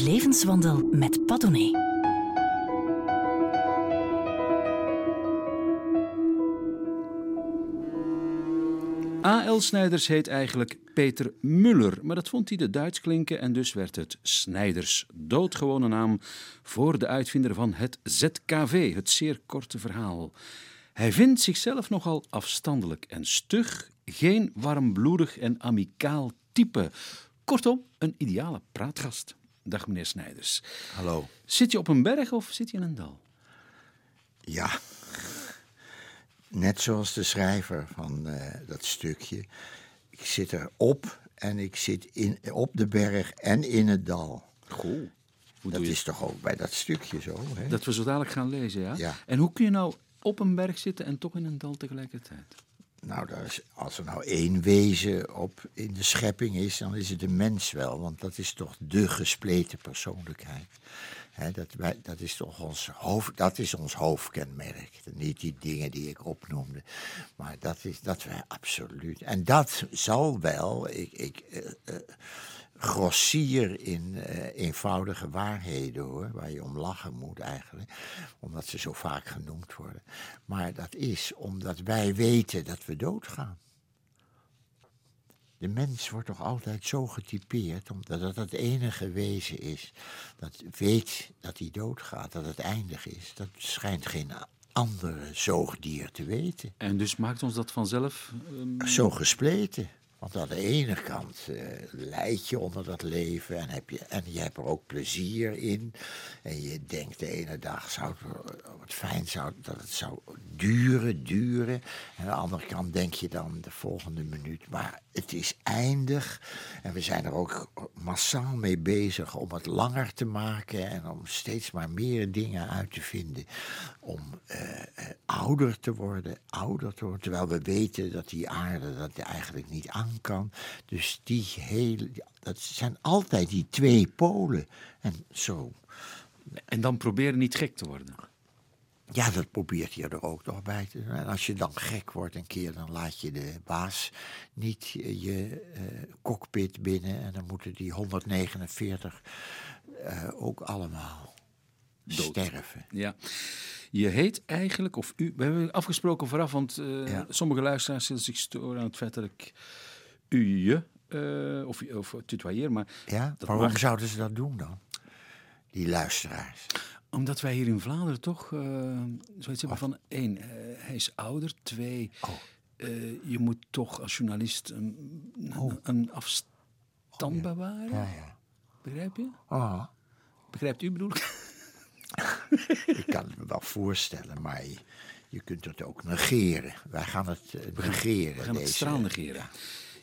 levenswandel met Padone. A.L. Snijders heet eigenlijk Peter Muller, maar dat vond hij de Duits klinken en dus werd het Snijders. Doodgewone naam voor de uitvinder van het ZKV, het zeer korte verhaal. Hij vindt zichzelf nogal afstandelijk en stug, geen warmbloedig en amicaal type. Kortom, een ideale praatgast. Dag meneer Snijders. Hallo. Zit je op een berg of zit je in een dal? Ja, net zoals de schrijver van eh, dat stukje. Ik zit erop en ik zit in, op de berg en in het dal. Hoe Dat is toch ook bij dat stukje zo? Hè? Dat we zo dadelijk gaan lezen, ja? Ja. En hoe kun je nou op een berg zitten en toch in een dal tegelijkertijd? Nou, als er nou één wezen op in de schepping is, dan is het de mens wel. Want dat is toch de gespleten persoonlijkheid. Dat, wij, dat is toch ons, hoofd, dat is ons hoofdkenmerk. Niet die dingen die ik opnoemde. Maar dat is dat wij absoluut. En dat zal wel. Ik, ik, eh, eh, grossier in eh, eenvoudige waarheden hoor, waar je om lachen moet eigenlijk, omdat ze zo vaak genoemd worden. Maar dat is omdat wij weten dat we doodgaan. De mens wordt toch altijd zo getypeerd, omdat het het enige wezen is dat weet dat hij doodgaat, dat het eindig is. Dat schijnt geen andere zoogdier te weten. En dus maakt ons dat vanzelf. ehm, Zo gespleten. Want aan de ene kant eh leid je onder dat leven en, heb je, en je hebt er ook plezier in. En je denkt de ene dag zou het, eh, wat fijn zou, dat het zou duren, duren. En aan de andere kant denk je dan de volgende minuut, maar het is eindig. En we zijn er ook massaal mee bezig om het langer te maken en om steeds maar meer dingen uit te vinden. Om eh, ouder te worden, ouder te worden. Terwijl we weten dat die aarde dat eigenlijk niet aan kan. Dus die hele, dat zijn altijd die twee polen. En zo, En dan proberen niet gek te worden. ja, dat probeert je er ook nog bij te doen. En als je dan gek wordt een keer, dan laat je de baas niet je eh, cockpit binnen. En dan moeten die 149 eh, ook allemaal Dood. sterven. Ja. Je heet eigenlijk, of u, we hebben afgesproken vooraf, want eh, Ja. sommige luisteraars zullen zich storen aan het feit dat ik u, je, eh, of, of tutoyeer, maar Ja, waarom mag. zouden ze dat doen dan? Die luisteraars. Omdat wij hier in Vlaanderen toch eh, zoiets hebben van één, eh, hij is ouder, twee, Oh. je moet toch als journalist een, een, een afstand bewaren. Ja, ja. Begrijp je? Ah, Begrijpt u bedoel ik? ik kan het me wel voorstellen, maar je, je kunt het ook negeren. Wij gaan het negeren. We gaan het straal negeren.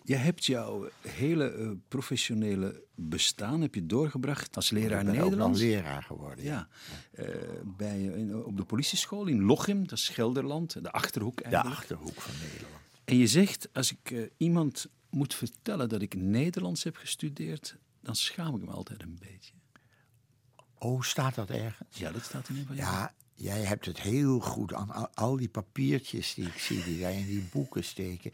Je hebt jouw hele eh, professionele bestaan heb je doorgebracht als leraar Ik ben ook leraar geworden. Ja, eh, bij, in, op de politieschool in Lochem, dat is Gelderland, de Achterhoek De eigenlijk. achterhoek van Nederland. En je zegt, als ik eh, iemand moet vertellen dat ik Nederlands heb gestudeerd, dan schaam ik me altijd een beetje. Oh, staat dat ergens? Ja, dat staat in van je Ja, jij hebt het heel goed aan al, die papiertjes die ik zie, die jij in die boeken steken.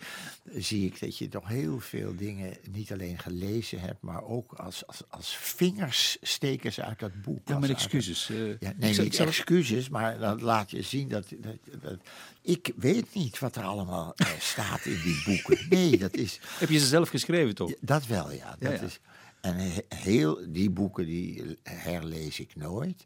Zie ik dat je toch heel veel dingen niet alleen gelezen hebt, maar ook als, als, als vingers steken ze uit dat boek. Ja, met excuses. eh, Ja, nee, niet excuses, maar dan laat je zien dat, dat, dat- Ik weet niet wat er allemaal eh, staat in die boeken. Nee, dat is. Heb je ze zelf geschreven toch? Dat wel, ja. Dat Ja, ja. Is, en he- heel die boeken die herlees ik nooit.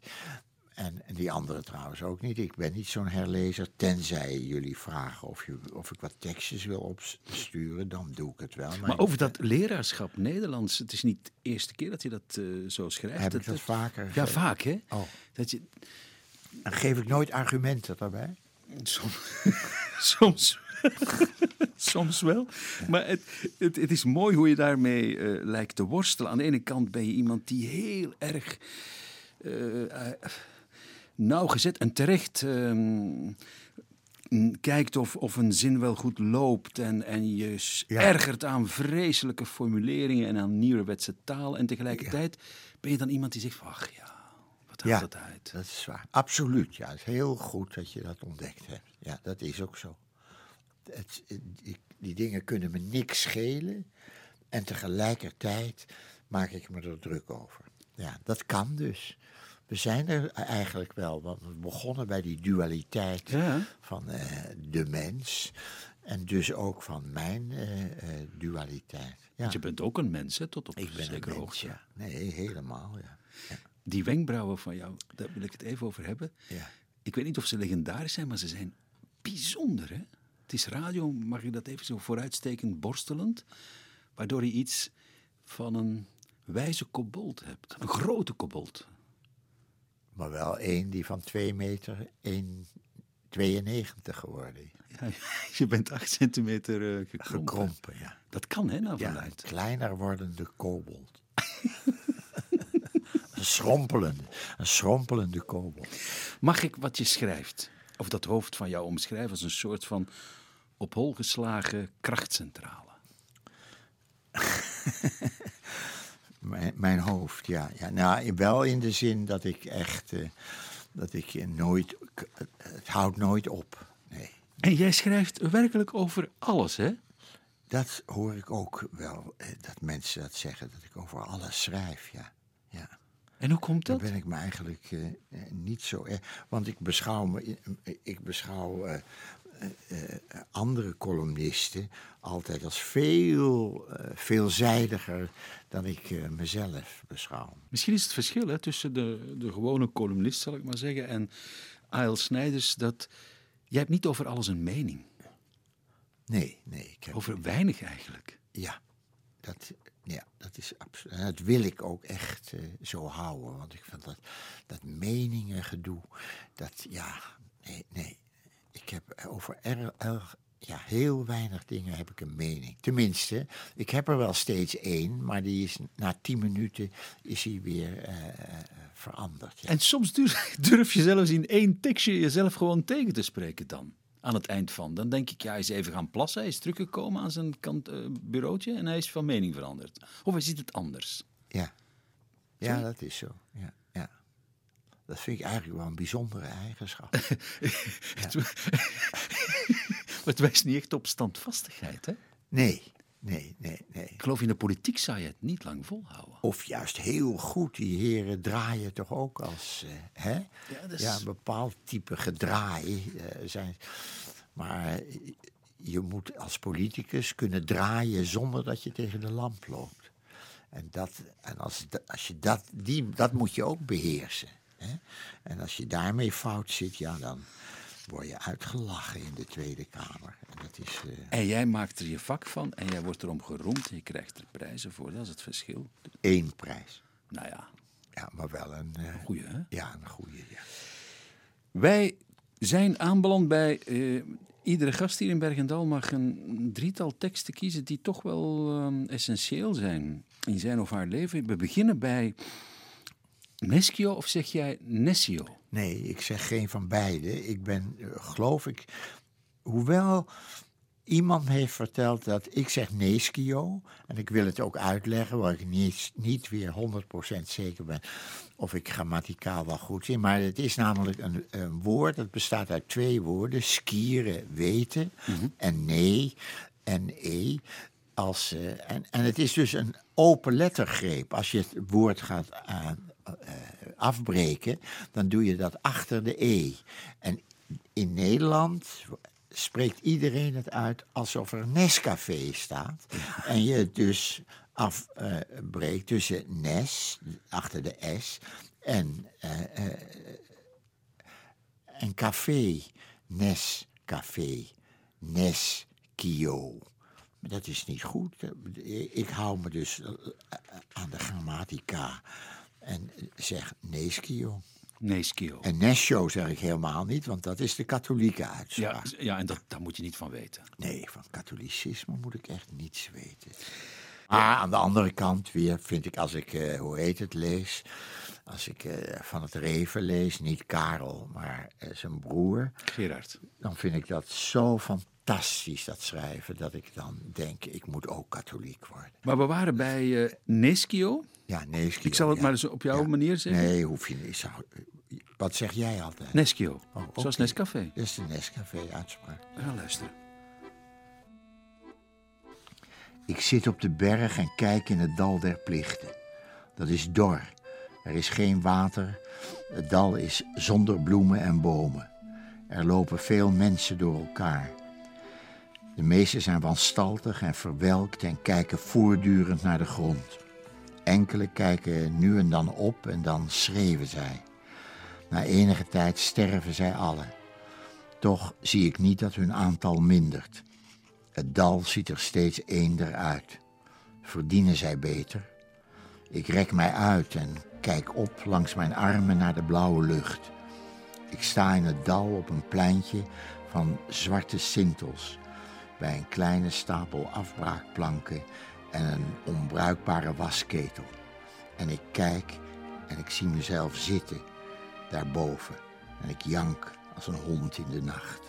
En, en die andere trouwens ook niet. Ik ben niet zo'n herlezer. Tenzij jullie vragen of, je, of ik wat tekstjes wil opsturen, dan doe ik het wel. Maar, Maar over dat leraarschap Nederlands, het is niet de eerste keer dat je dat eh, zo schrijft. Heb ik dat vaker Ja, vaak hè? Oh. Dat je, dan geef ik nooit argumenten daarbij. Soms, soms, soms wel. Maar het, het, het is mooi hoe je daarmee eh, lijkt te worstelen. Aan de ene kant ben je iemand die heel erg eh, nauwgezet en terecht ehm, kijkt of, of een zin wel goed loopt. En, en je Ja. ergert aan vreselijke formuleringen en aan nieuwerwetse taal. En tegelijkertijd ben je dan iemand die zegt: ach ja, wat haalt Ja, het uit? dat is waar. Absoluut, ja. Het is heel goed dat je dat ontdekt hebt. Ja, dat is ook zo. Het, die, die dingen kunnen me niks schelen. En tegelijkertijd maak ik me er druk over. ja, dat kan dus. We zijn er eigenlijk wel, want we begonnen bij die dualiteit Ja. van eh, de mens. En dus ook van mijn eh, eh, dualiteit. Ja, Want je bent ook een mens, hè, tot op ik zekere een mens, hoogte. ja. Nee, helemaal, ja. Die wenkbrauwen van jou, daar wil ik het even over hebben. ja. Ik weet niet of ze legendarisch zijn, maar ze zijn bijzonder. Hè? Het is radio, mag ik dat even zo vooruitstekend borstelend, waardoor je iets van een wijze kobold hebt. Een grote kobold. Maar wel één die van 2 meter 1,92 geworden is. Ja, je bent acht centimeter eh, gekrompen. Gekrompen, ja. Dat kan, hè, naar Ja, kleiner wordende kobold. een schrompelende, een schrompelende kobold. Mag ik wat je schrijft, of dat hoofd van jou omschrijven als een soort van op hol geslagen krachtcentrale? Mijn, mijn hoofd, ja. ja. Nou, wel in de zin dat ik echt, eh, dat ik eh, nooit, k- het houdt nooit op. Nee, En jij schrijft werkelijk over alles, hè? dat hoor ik ook wel, eh, dat mensen dat zeggen, dat ik over alles schrijf, ja. ja. En hoe komt Daar dat? ben ik me eigenlijk eh, eh, niet zo erg. Want ik beschouw, me, ik beschouw eh, eh, eh, andere columnisten altijd als veel eh, veelzijdiger dan ik eh, mezelf beschouw. Misschien is het verschil hè, tussen de, de gewone columnist, zal ik maar zeggen, en A.L. Snijders dat jij hebt niet over alles een mening. Nee, nee. Ik heb, Over weinig eigenlijk. Ja, dat, ja, dat is absoluut. En dat wil ik ook echt eh, zo houden. Want ik vind dat, dat meningen gedoe, dat ja, nee, nee. Ik heb over er, er- ja, heel weinig dingen heb ik een mening. Tenminste, ik heb er wel steeds één, maar die is na tien minuten is hij weer eh, eh, veranderd. Ja. En soms durf, durf je zelfs in één tekstje jezelf gewoon tegen te spreken dan. Aan het eind van. Dan denk ik, ja, hij is even gaan plassen. Hij is teruggekomen aan zijn kant, eh, bureautje en hij is van mening veranderd. Of hij ziet het anders. Ja. ja, dat is zo. Ja. Dat vind ik eigenlijk wel een bijzondere eigenschap. Het wijst niet echt op standvastigheid, hè? Nee, nee, nee, nee. Ik geloof in de politiek zou je het niet lang volhouden. Of juist heel goed, die heren draaien toch ook als, eh, hè? Ja, Ja, een bepaald type gedraai eh, zijn. Maar eh, je moet als politicus kunnen draaien zonder dat je tegen de lamp loopt. En, dat, en als, als je dat, die, dat moet je ook beheersen. Hè? En als je daarmee fout zit, ja, dan word je uitgelachen in de Tweede Kamer. En dat is... eh, En jij maakt er je vak van en jij wordt erom geroemd en je krijgt er prijzen voor. Dat is het verschil. één prijs. Nou ja, Ja, maar wel een... eh, goeie hè? Ja, een goede, ja. Wij zijn aanbeland bij... eh, iedere gast hier in Bergendal mag een drietal teksten kiezen die toch wel ehm, essentieel zijn in zijn of haar leven. We beginnen bij Neschio of zeg jij Nessio? Nee, ik zeg geen van beide. Ik ben, eh, geloof ik, hoewel iemand heeft verteld dat ik zeg Neeskio, en ik wil het ook uitleggen, waar ik niet, niet weer 100% zeker ben of ik grammaticaal wel goed zit. Maar het is namelijk een, een woord, dat bestaat uit twee woorden, skieren, weten, en nee en e. Als, eh, en, en het is dus een open lettergreep. Als je het woord gaat aan, afbreken, dan doe je dat achter de e. En in Nederland spreekt iedereen het uit alsof er Nescafé staat. En je het dus afbreekt tussen Nes, achter de S, en, eh, eh, en café. Nescafé. Neskio. Maar dat is niet goed. Ik hou me dus eh, aan de grammatica en zeg Neskio. Neschio. En Nescio zeg ik helemaal niet, want dat is de katholieke Ja, uitspraak. ja, en dat, daar moet je niet van weten. Nee, van katholicisme moet ik echt niets weten. Maar aan de andere kant weer vind ik als ik, eh, hoe heet het, lees... Als ik eh, van het Reven lees, niet Karel, maar eh, zijn broer... Gerard. dan vind ik dat zo fantastisch, dat schrijven... dat ik dan denk, ik moet ook katholiek worden. Maar we waren bij Neschio. Ja, nee, Ik zal het maar eens op jouw manier zeggen. Nee, hoef je niet. Wat zeg jij altijd? Neschio. Oh, Zoals. Nescafé. Dat is de Nescafé-uitspraak. Gaan luisteren. Ik zit op de berg en kijk in het dal der plichten. Dat is dor, Er is geen water. Het dal is zonder bloemen en bomen. Er lopen veel mensen door elkaar. De meesten zijn wanstaltig en verwelkt en kijken voortdurend naar de grond. Enkele kijken nu en dan op en dan schreeuwen zij. Na enige tijd sterven zij allen. Toch zie ik niet dat hun aantal mindert. Het dal ziet er steeds eender uit. Verdienen zij beter? Ik rek mij uit en kijk op langs mijn armen naar de blauwe lucht. Ik sta in het dal op een pleintje van zwarte sintels, bij een kleine stapel afbraakplanken en een onbruikbare wasketel. En ik kijk en ik zie mezelf zitten daarboven en ik jank als een hond in de nacht.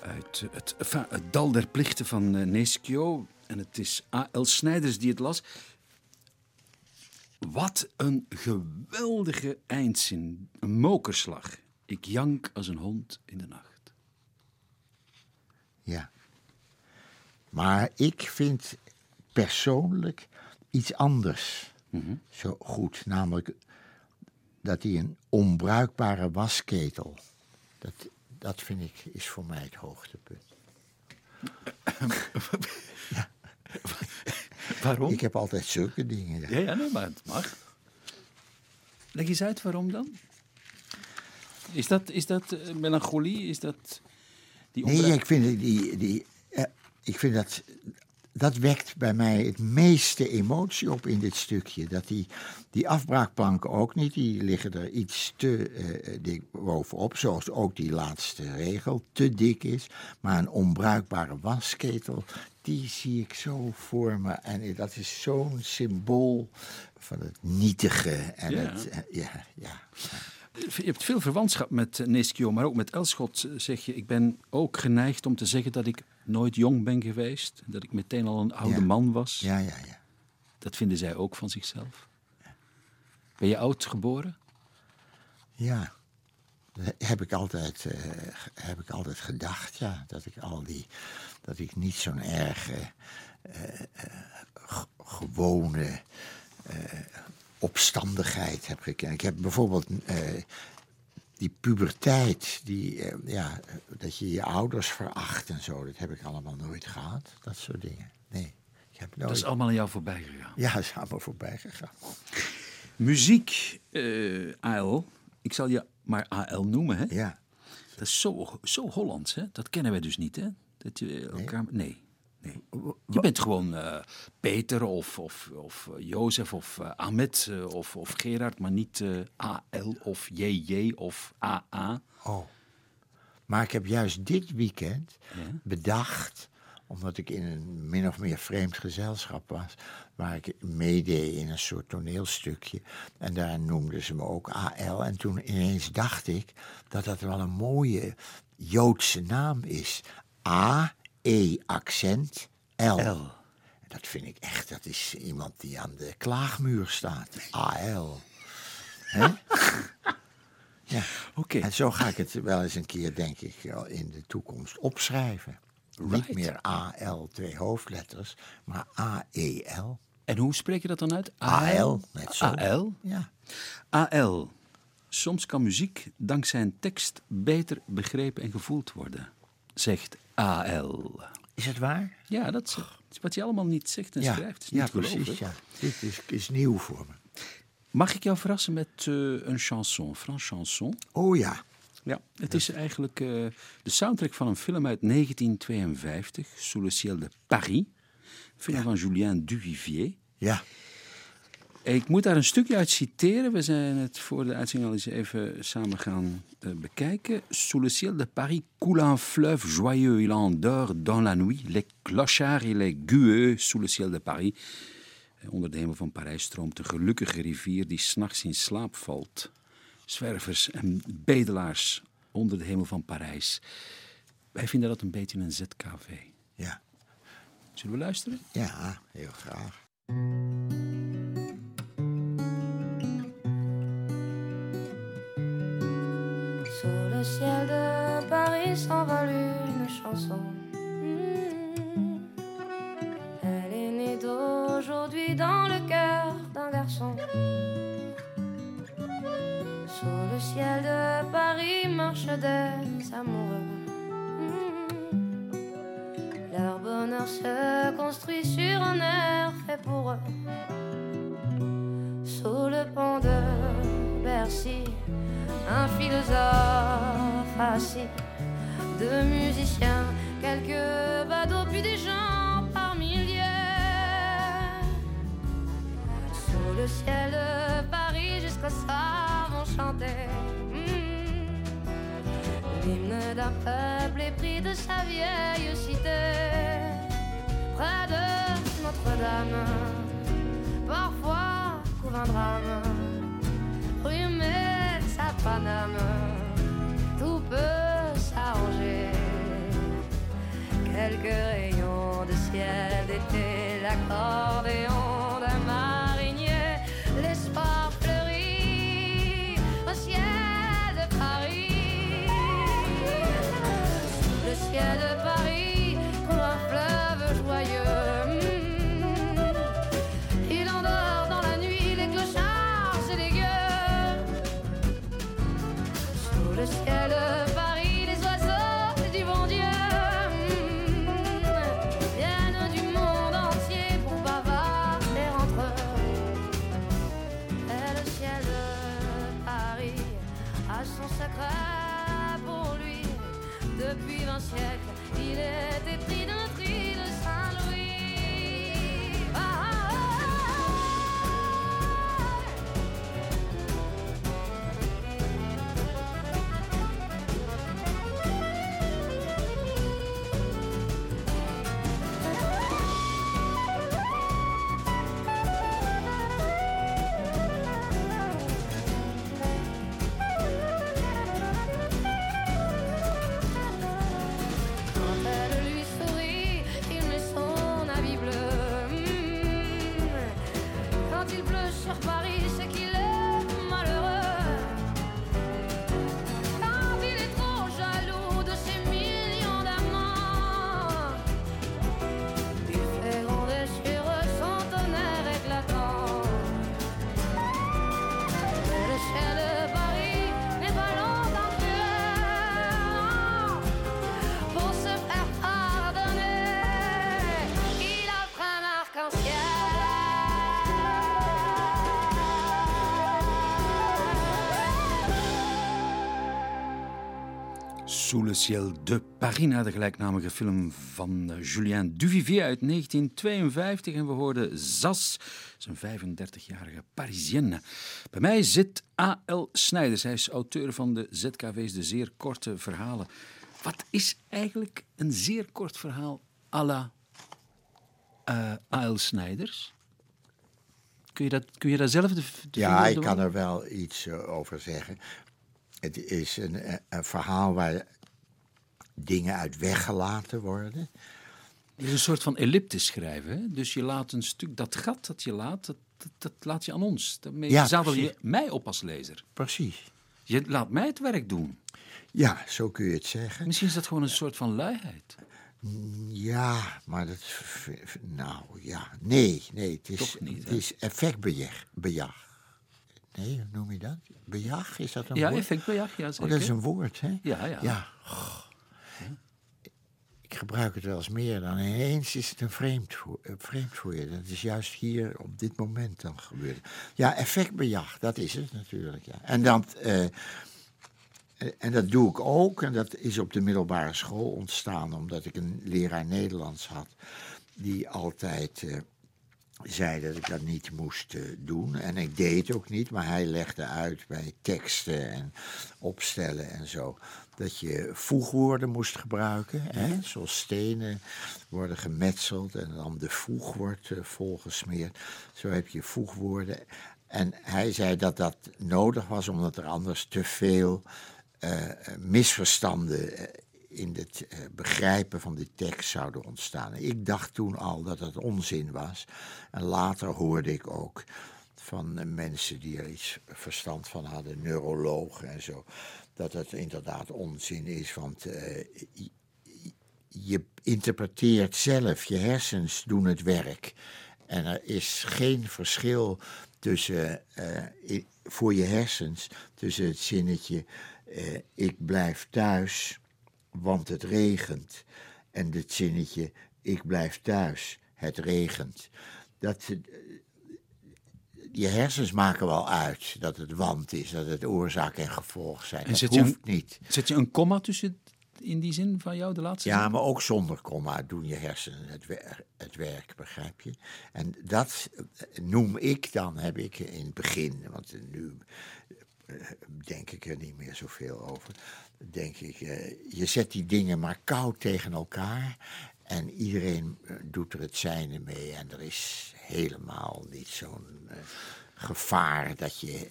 Uit het, enfin, het dal der plichten van uh, Neschio. En het is A.L. Snijders die het las. Wat een geweldige eindzin. Een mokerslag. Ik jank als een hond in de nacht. Ja. Maar ik vind persoonlijk iets anders zo goed. Namelijk dat hij een onbruikbare wasketel. Dat, dat vind ik is voor mij het hoogtepunt. ja. Waarom? Ik heb altijd zulke dingen. Ja, ja, nee, maar het mag. Leg eens uit waarom dan. Is dat, is dat uh, melancholie? Is dat die Nee, ik vind, die, die, eh, ik vind dat. Dat wekt bij mij het meeste emotie op in dit stukje. Dat die, die afbraakplanken ook niet, die liggen er iets te eh, dik bovenop. Zoals ook die laatste regel te dik is. Maar een onbruikbare wasketel, die zie ik zo voor me. En dat is zo'n symbool van het nietige. En Ja. het, eh, ja, ja. Je hebt veel verwantschap met Neschio, maar ook met Elschot zeg je... Ik ben ook geneigd om te zeggen dat ik nooit jong ben geweest. Dat ik meteen al een oude Ja. man was. ja, ja, ja. Dat vinden zij ook van zichzelf. Ben je oud geboren? Ja, dat heb ik altijd, eh, heb ik altijd gedacht, ja. Dat ik al die, dat ik niet zo'n erg eh, eh, gewone opstandigheid heb gekend. Ik heb bijvoorbeeld die puberteit, die, eh, ja, dat je je ouders veracht en zo. Dat heb ik allemaal nooit gehad, dat soort dingen. Nee, ik heb nooit... Dat is allemaal aan jou voorbij gegaan. Ja, dat is allemaal voorbij gegaan. Muziek, eh AL. Ik zal je maar AL noemen, hè? Ja, Dat is zo, zo Hollands, hè? Dat kennen wij dus niet, hè? Dat je elkaar... Nee. nee. Je bent gewoon eh, Peter of, of, of eh, Jozef of eh, Ahmed of, of Gerard, maar niet eh, AL of JJ of AA. Oh. Maar ik heb juist dit weekend bedacht, omdat ik in een min of meer vreemd gezelschap was, waar ik meedeed in een soort toneelstukje. En daar noemden ze me ook AL. En toen ineens dacht ik dat dat wel een mooie Joodse naam is. A, E, accent, L. L. Dat vind ik echt, dat is iemand die aan de klaagmuur staat. AL. Hè? Ja. Oké. En zo ga ik het wel eens een keer, denk ik, in de toekomst opschrijven. Right. Niet meer AL, twee hoofdletters, maar AEL. En hoe spreek je dat dan uit? AL, net zo. AL? Ja. AL. Soms kan muziek dankzij een tekst beter begrepen en gevoeld worden, zegt AL. Is het waar? Ja, dat is wat je allemaal niet zegt en ja, schrijft. Is ja precies. Ja. Dit is, is nieuw voor me. Mag ik jou verrassen met eh, een chanson, Frans chanson? Oh ja. Ja, het is eigenlijk eh, de soundtrack van een film uit 1952, Sous le ciel de Paris. Een film van Julien Duvivier. Ja. Ik moet daar een stukje uit citeren. We zijn het voor de uitzending al eens even samen gaan eh, bekijken. Sous le ciel de Paris coule un fleuve joyeux, il endort dans la nuit. Les clochards et les gueux sous le ciel de Paris. Eh, Onder de hemel van Parijs stroomt een gelukkige rivier die s'nachts in slaap valt. Zwervers en bedelaars onder de hemel van Parijs. Wij vinden dat een beetje een ZKV. Ja. Zullen we luisteren? Ja, heel graag. S'envole une chanson. Hmm. Elle est née d'aujourd'hui dans le cœur d'un garçon. Sous le ciel de Paris marchent des amoureux. Mm. Leur bonheur se construit sur un air fait pour eux. Sous le pont de Bercy, un philosophe assis, deux musiciens, quelques badauds, puis des gens par milliers. Sous le ciel de Paris, jusqu'au soir vont chanter. mm, L'hymne d'un peuple épris de sa vieille cité. Près de Notre-Dame, parfois couvre un drame. Metz à Paname, tout peut Quelques rayons de ciel d'été, l'accordéon le ciel de Paris, naar de gelijknamige film van eh, Julien Duvivier uit 1952. En we hoorden Zas, zijn 35-jarige Parisienne. Bij mij zit A.L. Snijders. Hij is auteur van de ZKV's, de zeer korte verhalen. Wat is eigenlijk een zeer kort verhaal à la eh, A.L. Snijders? Kun je, dat, kun je daar zelf de, de Ja, ik kan er wel iets eh, over zeggen. Het is een, een verhaal waar dingen uit weggelaten worden. Het is een soort van elliptisch schrijven. Hè? Dus je laat een stuk, dat gat dat je laat, dat, dat, dat laat je aan ons. Daarmee Ja, zadel je mij op als lezer. Precies. Je laat mij het werk doen. Ja, zo kun je het zeggen. Misschien is dat gewoon een soort van luiheid. Ja, maar dat. Nou ja, nee, nee. Het is, Toch niet, het is effectbejag. Bejag. Nee, hoe noem je dat? Bejag, is dat een Ja, woord? effectbejag, ja Oh, zeker. dat is een woord, hè? Ja, ja. Ja. Ik gebruik het wel eens meer dan ineens is het een vreemd voor, eh, vreemd voor je. Dat is juist hier op dit moment dan gebeurd. Ja, effectbejag, dat is het natuurlijk. Ja. En, dat, eh, eh, en dat doe ik ook. En dat is op de middelbare school ontstaan omdat ik een leraar Nederlands had. Die altijd zei dat ik dat niet moest eh, doen. En ik deed het ook niet, maar hij legde uit bij teksten en opstellen en zo. Dat je voegwoorden moest gebruiken. Hè? Zoals stenen worden gemetseld en dan de voeg wordt eh, volgesmeerd. Zo heb je voegwoorden. En hij zei dat dat nodig was omdat er anders te veel eh, misverstanden in het eh, begrijpen van die tekst zouden ontstaan. Ik dacht toen al dat het onzin was. En later hoorde ik ook van eh, mensen die er iets verstand van hadden, neurologen en zo, dat het inderdaad onzin is. Want eh, je- interpreteert zelf, je hersens doen het werk. En er is geen verschil tussen, voor je hersens tussen het zinnetje ik blijf thuis, want het regent. En het zinnetje ik blijf thuis, het regent. Dat, eh, je hersens maken wel uit dat het want is, dat het oorzaak en gevolg zijn. En dat hoeft een- niet. Zet je een komma tussen in die zin van jou, de laatste Ja, zin? maar ook zonder komma doen je hersenen het, wer- het werk, begrijp je? En dat eh, noem ik dan, heb ik in het begin, want nu eh, denk ik er niet meer zoveel over. Denk ik, eh, je zet die dingen maar koud tegen elkaar en iedereen eh, doet er het zijne mee. En er is helemaal niet zo'n eh, gevaar dat je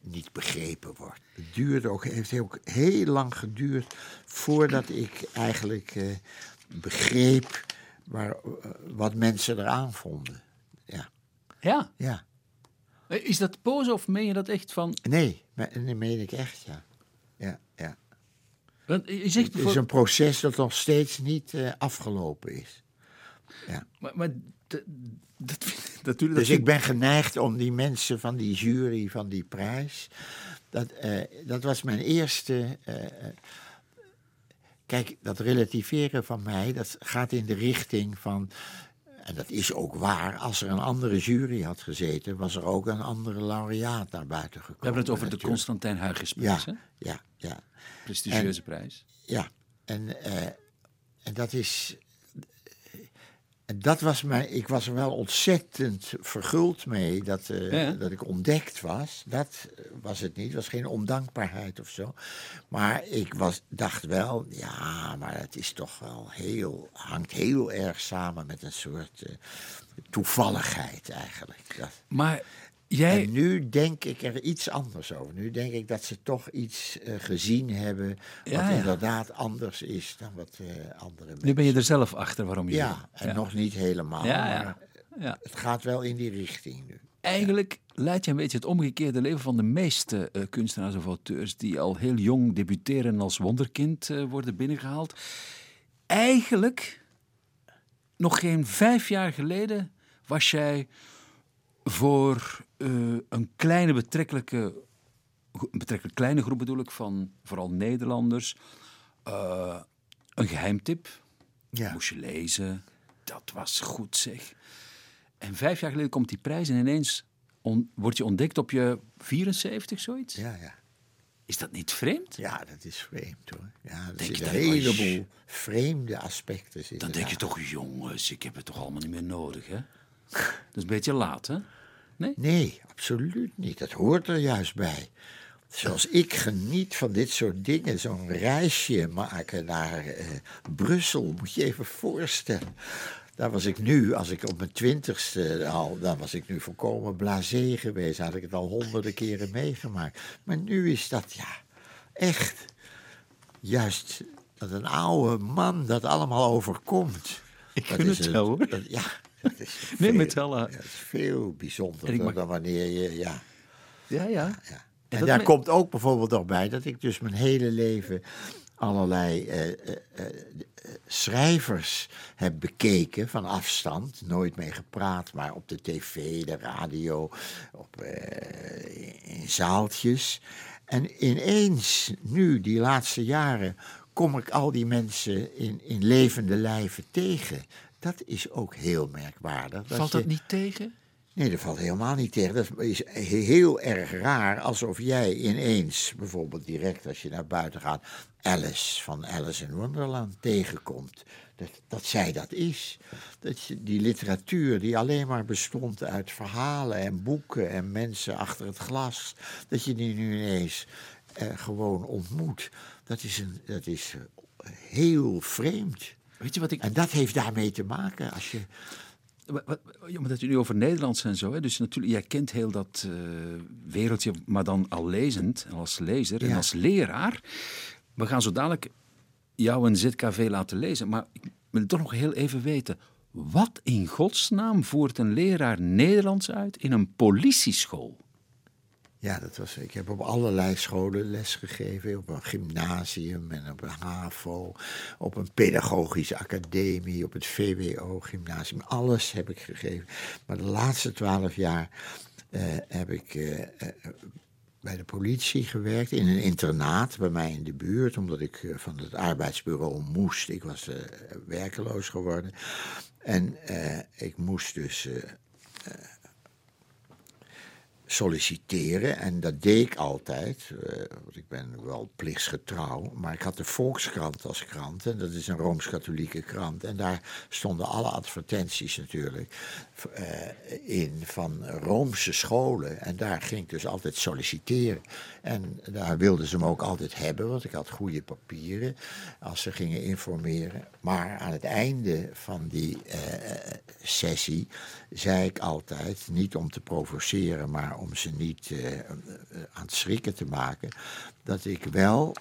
niet begrepen wordt. Het duurde ook, heeft ook heel lang geduurd voordat ik eigenlijk eh, begreep waar, wat mensen eraan vonden. Ja, Ja. ja. Eh, Is dat pose of meen je dat echt van... Nee, maar, nee, meen ik echt, ja. Ja, ja. Want je zegt... Het is een proces dat nog steeds niet eh, afgelopen is. Ja. Maar, maar dat. Dus dat ik ben geneigd om die mensen van die jury, van die prijs. Dat, eh, dat was mijn eerste. kijk, dat relativeren van mij, dat gaat in de richting van. En dat is ook waar. Als er een andere jury had gezeten, was er ook een andere laureaat naar buiten gekomen. We hebben het over de. Constantijn Huygensprijs, Ja, hè? ja, ja. Prestigieuze prijs. Ja, en, eh, en dat is. En dat was mij. Ik was er wel ontzettend verguld mee dat, eh, Ja. dat ik ontdekt was. Dat eh, was het niet. Het was geen ondankbaarheid of zo. Maar ik was, dacht wel, ja, maar het is toch wel heel. hangt heel erg samen met een soort eh, toevalligheid eigenlijk. Dat, Maar jij... en nu denk ik er iets anders over. Nu denk ik dat ze toch iets eh, gezien hebben. wat Ja, ja. inderdaad anders is dan wat eh, andere mensen. Nu ben je er zelf achter waarom je... Ja, en nog niet helemaal. Ja, ja. Maar ja. het gaat wel in die richting nu. Eigenlijk leidt je een beetje het omgekeerde leven van de meeste eh, kunstenaars of auteurs die al heel jong debuteren en als wonderkind worden binnengehaald. Eigenlijk, nog geen vijf jaar geleden, was jij voor eh, een kleine betrekkelijke, een betrekkelijk kleine groep bedoel ik, van vooral Nederlanders, eh, een geheimtip. Ja. Moest je lezen. Dat was goed zeg. En vijf jaar geleden komt die prijs en ineens on- word je ontdekt op je 74, zoiets. Ja, ja. Is dat niet vreemd? Ja, dat is vreemd hoor. Ja, er Denk je zitten een je- heleboel vreemde aspecten. Dan denk je toch, jongens, ik heb het toch allemaal niet meer nodig, hè? Dat is een beetje laat, hè? Nee? Nee, absoluut niet. Dat hoort er juist bij. Zoals ik geniet van dit soort dingen, zo'n reisje maken naar eh, Brussel, moet je even voorstellen. Daar was ik nu, als ik op mijn twintigste al, dan was ik nu volkomen blasé geweest. Had ik het al honderden keren meegemaakt. Maar nu is dat, ja, echt, juist dat een oude man dat allemaal overkomt. Ik Dat gun is het wel, hoor. dat- ja, Nee, veel- met ja, dat is veel bijzonderder mag- dan wanneer je, ja... Ja, ja. Ja. En daar me- komt ook bijvoorbeeld nog bij dat ik dus mijn hele leven allerlei eh, eh, eh, schrijvers heb bekeken van afstand. Nooit mee gepraat, maar op de tv, de radio, op, in zaaltjes. En ineens, nu, die laatste jaren, kom ik al die mensen in, in levende lijven tegen. Dat is ook heel merkwaardig. Valt je- dat niet tegen? Nee, dat valt helemaal niet tegen. Dat is heel erg raar alsof jij ineens, bijvoorbeeld direct als je naar buiten gaat, Alice van Alice in Wonderland tegenkomt. Dat, dat zij dat is. Dat je, die literatuur die alleen maar bestond uit verhalen en boeken en mensen achter het glas, dat je die nu ineens eh, gewoon ontmoet. Dat is, een, dat is heel vreemd. Weet je wat ik... En dat heeft daarmee te maken als je. Ja, maar dat u nu over Nederlands en zo, hè? dus natuurlijk, jij kent heel dat eh, wereldje, maar dan al lezend, en als lezer en als leraar. We gaan zo dadelijk jou een ZKV laten lezen, maar ik wil toch nog heel even weten, wat in godsnaam voert een leraar Nederlands uit in een politieschool? Ja, dat was, ik heb op allerlei scholen lesgegeven. Op een gymnasium en op een HAVO. Op een pedagogische academie. Op het VWO-gymnasium. Alles heb ik gegeven. Maar de laatste twaalf jaar eh, heb ik eh, eh, bij de politie gewerkt. In een internaat bij mij in de buurt. Omdat ik van het arbeidsbureau moest. Ik was werkeloos geworden. En ik moest dus solliciteren. En dat deed ik altijd, eh, want ik ben wel plichtsgetrouw. Maar ik had de Volkskrant als krant. En dat is een Rooms-Katholieke krant. En daar stonden alle advertenties natuurlijk eh, in van Roomse scholen. En daar ging ik dus altijd solliciteren. En daar wilden ze me ook altijd hebben, want ik had goede papieren als ze gingen informeren. Maar aan het einde van die eh, sessie zei ik altijd, niet om te provoceren, maar om ze niet eh, aan het schrikken te maken, dat ik wel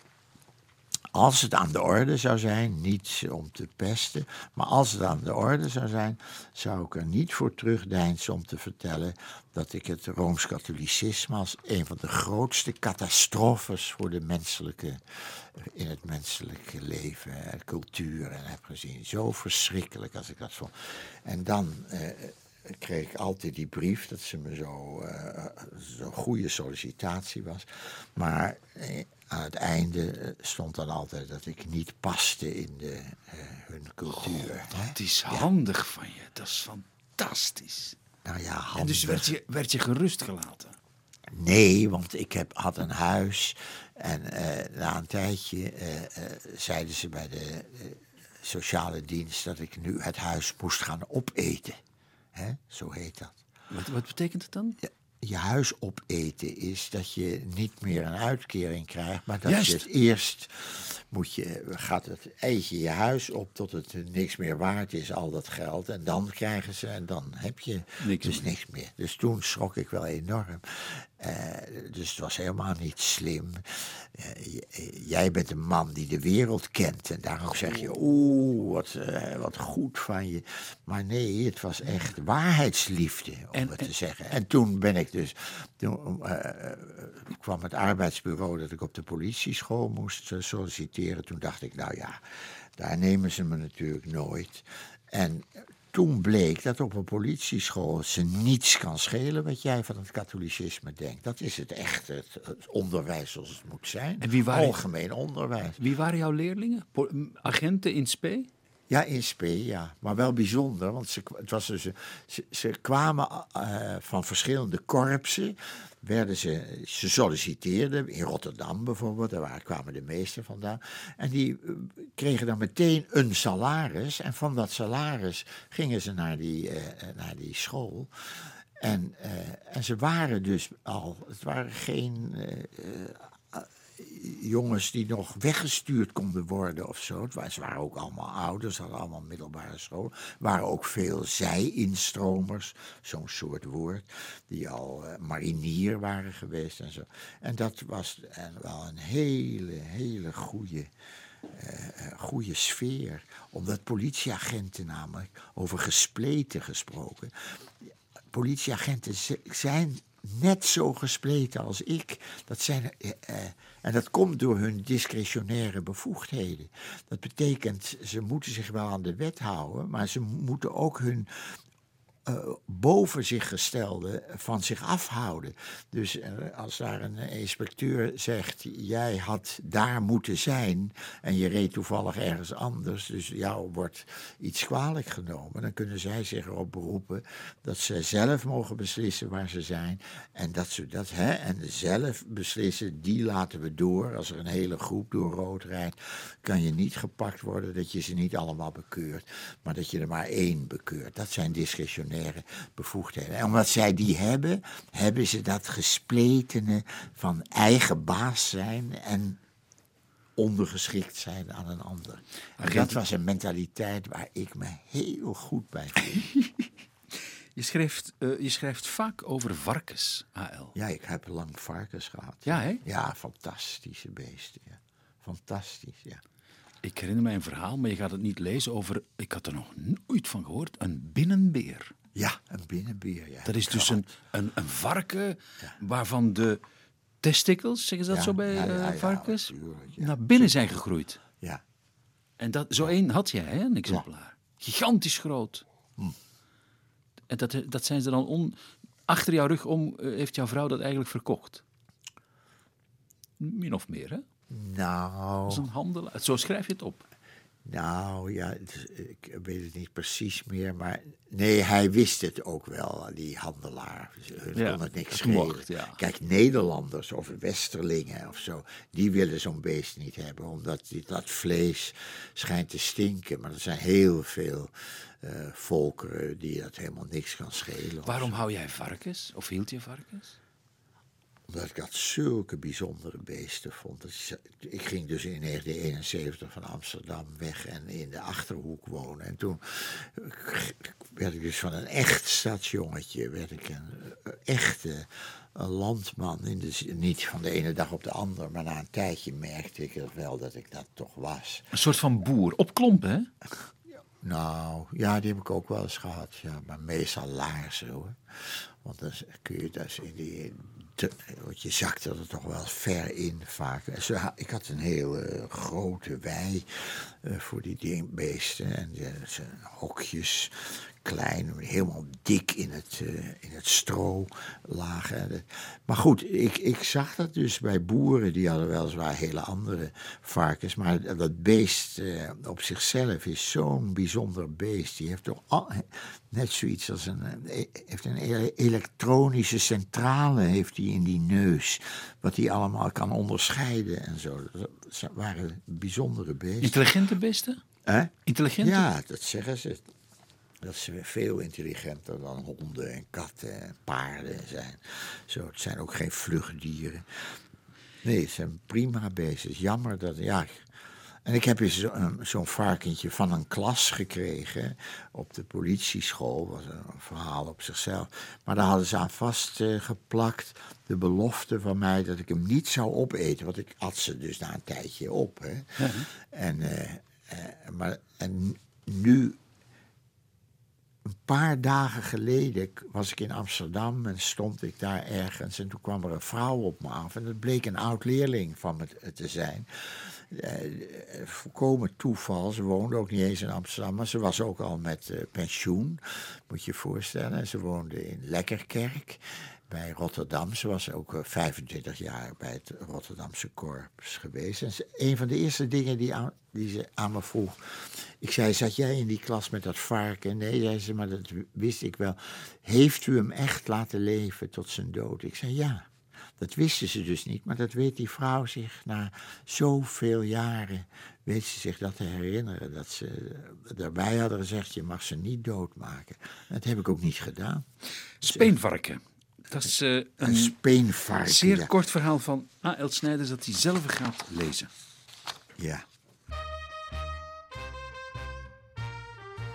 als het aan de orde zou zijn, niet om te pesten, maar als het aan de orde zou zijn, zou ik er niet voor terugdeinzen om te vertellen dat ik het Rooms-Katholicisme als een van de grootste catastrofes voor de menselijke, in het menselijke leven en cultuur en heb gezien. Zo verschrikkelijk als ik dat vond. En dan eh, kreeg ik altijd die brief dat ze me zo eh, zo'n goede sollicitatie was. Maar eh, aan het einde eh, stond dan altijd dat ik niet paste in de, hun cultuur. Het is handig van je. Dat is fantastisch. Nou ja, En dus werd je, werd je gerust gelaten. Nee, want ik heb, had een huis. En na een tijdje zeiden ze bij de sociale dienst dat ik nu het huis moest gaan opeten. Hè? Zo heet dat. Wat, wat betekent het dan? Ja, je huis opeten is dat je niet meer een uitkering krijgt, maar dat Juist. je het eerst moet je, gaat het eet je je huis op tot het niks meer waard is, al dat geld. En dan krijgen ze, en dan heb je Niks dus meer. niks meer. Dus toen schrok ik wel enorm. Eh, dus het was helemaal niet slim. Eh, jij bent een man die de wereld kent. En daarom zeg je, oeh, wat, eh, wat goed van je. Maar nee, het was echt waarheidsliefde, om En- het en- te zeggen. En toen ben ik dus, toen kwam het arbeidsbureau dat ik op de politieschool moest solliciteren. Toen dacht ik, nou ja, daar nemen ze me natuurlijk nooit. En toen bleek dat op een politieschool ze niets kan schelen wat jij van het katholicisme denkt. Dat is het echte het, het onderwijs zoals het moet zijn. En wie waren- Algemeen onderwijs. Wie waren jouw leerlingen? Agenten in spe? Ja, in spe, ja. Maar wel bijzonder, want ze, het was dus, ze, ze kwamen eh, van verschillende korpsen. Werden ze, ze solliciteerden, in Rotterdam bijvoorbeeld, daar kwamen de meesten vandaan. En die eh, kregen dan meteen een salaris. En van dat salaris gingen ze naar die, eh, eh, naar die school. En, en ze waren dus al, het waren geen jongens die nog weggestuurd konden worden of zo. Ze waren ook allemaal ouders, hadden allemaal middelbare school. Waren ook veel zij-instromers, zo'n soort woord, die al eh, marinier waren geweest en zo. En dat was en wel een hele, hele goede, eh, eh, goede sfeer. Omdat politieagenten namelijk, over gespleten gesproken, politieagenten zijn net zo gespleten als ik. Dat zijn, eh, eh, en dat komt door hun discretionaire bevoegdheden. Dat betekent, ze moeten zich wel aan de wet houden, maar ze moeten ook hun eh, boven zich gestelde van zich afhouden. Dus eh, als daar een inspecteur zegt, jij had daar moeten zijn en je reed toevallig ergens anders, dus jou wordt iets kwalijk genomen, dan kunnen zij zich erop beroepen dat ze zelf mogen beslissen waar ze zijn en dat ze dat, hè, en zelf beslissen, die laten we door. Als er een hele groep door rood rijdt, kan je niet gepakt worden dat je ze niet allemaal bekeurt, maar dat je er maar één bekeurt. Dat zijn discretionaire bevoegdheden. En omdat zij die hebben, hebben ze dat gespletene van eigen baas zijn en ondergeschikt zijn aan een ander. En dat was een mentaliteit waar ik me heel goed bij voel. Je schrijft, eh, je schrijft vaak over varkens, AL. Ja, ik heb lang varkens gehad. Ja, hè? Ja, fantastische beesten. Ja. Fantastisch, ja. Ik herinner mij een verhaal, maar je gaat het niet lezen over... Ik had er nog nooit van gehoord. Een binnenbeer. Ja, een binnenbier. Ja. Dat is dus een, een, een varken waarvan de testikels, zeggen ze dat Ja, zo bij eh, varkens, naar binnen zijn gegroeid. Ja. En dat, zo één had jij, hè, een exemplaar. Gigantisch groot. Hm. En dat, dat zijn ze dan on, achter jouw rug om, eh, heeft jouw vrouw dat eigenlijk verkocht. Min of meer, hè? Nou, Dat is een handel. Zo schrijf je het op. nou ja, ik weet het niet precies meer. Maar nee, hij wist het ook wel, die handelaar. Hun Ja, kon het niks schelen. mocht, ja. Kijk, Nederlanders of Westerlingen of zo, die willen zo'n beest niet hebben. Omdat die- dat vlees schijnt te stinken. Maar er zijn heel veel eh, volkeren die dat helemaal niks kan schelen. Waarom hou jij varkens? Of hield je varkens? Omdat ik dat zulke bijzondere beesten vond. Ik ging dus in 1971 van Amsterdam weg en in de Achterhoek wonen. En toen werd ik dus van een echt stadsjongetje, werd ik een eh, echte een landman. In de, z- niet van de ene dag op de andere, maar na een tijdje merkte ik wel dat ik dat toch was. Een soort van boer. Op klompen, hè? Nou, ja, die heb ik ook wel eens gehad. Ja, maar meestal laarzen hoor. Want dan kun je dus in die. Te- want je zakte er toch wel ver in vaak. Ik had een hele grote wei eh, voor die beesten. En eh, hokjes, klein, helemaal dik in het, eh, in het stro lagen. En, Maar goed, ik, ik zag dat dus bij boeren. Die hadden weliswaar hele andere varkens. Maar dat beest eh, op zichzelf is zo'n bijzonder beest. Die heeft toch al- net zoiets als een, eh, heeft een ele- elektronische centrale heeft hij in die neus. Wat hij allemaal kan onderscheiden en zo. Dat waren bijzondere beesten. Intelligente beesten? Intelligente? Ja, dat zeggen ze. Dat ze veel intelligenter dan honden en katten en paarden zijn. Zo, het zijn ook geen vluchtdieren. Nee, het zijn prima is jammer dat, ja... En ik heb eens zo- zo'n varkentje van een klas gekregen op de politieschool. was een verhaal op zichzelf. Maar daar hadden ze aan vastgeplakt geplakt de belofte van mij dat ik hem niet zou opeten. Want ik at ze dus na een tijdje op. Hè. En, eh, eh, maar, en nu een paar dagen geleden was ik in Amsterdam en stond ik daar ergens. En toen kwam er een vrouw op me af. En dat bleek een oud leerling van me te zijn. Eh, eh, volkomen toeval. Ze woonde ook niet eens in Amsterdam. Maar ze was ook al met eh, pensioen, moet je je voorstellen. En ze woonde in Lekkerkerk bij Rotterdam. Ze was ook eh, 25 jaar bij het Rotterdamse Korps geweest. En een van de eerste dingen die, die ze aan me vroeg. Ik zei: Zat jij in die klas met dat varken? Nee, zei ze, maar dat wist ik wel. Heeft u hem echt laten leven tot zijn dood? Ik zei: Ja. Dat wisten ze dus niet, maar dat weet die vrouw zich na zoveel jaren, weet ze zich dat te herinneren. Dat ze daarbij hadden gezegd, je mag ze niet doodmaken. Dat heb ik ook niet gedaan. Speenvarken. Dat is eh, Een een speenvarken. zeer ja. kort verhaal van A.L. Snijders dat hij zelf gaat lezen. Ja.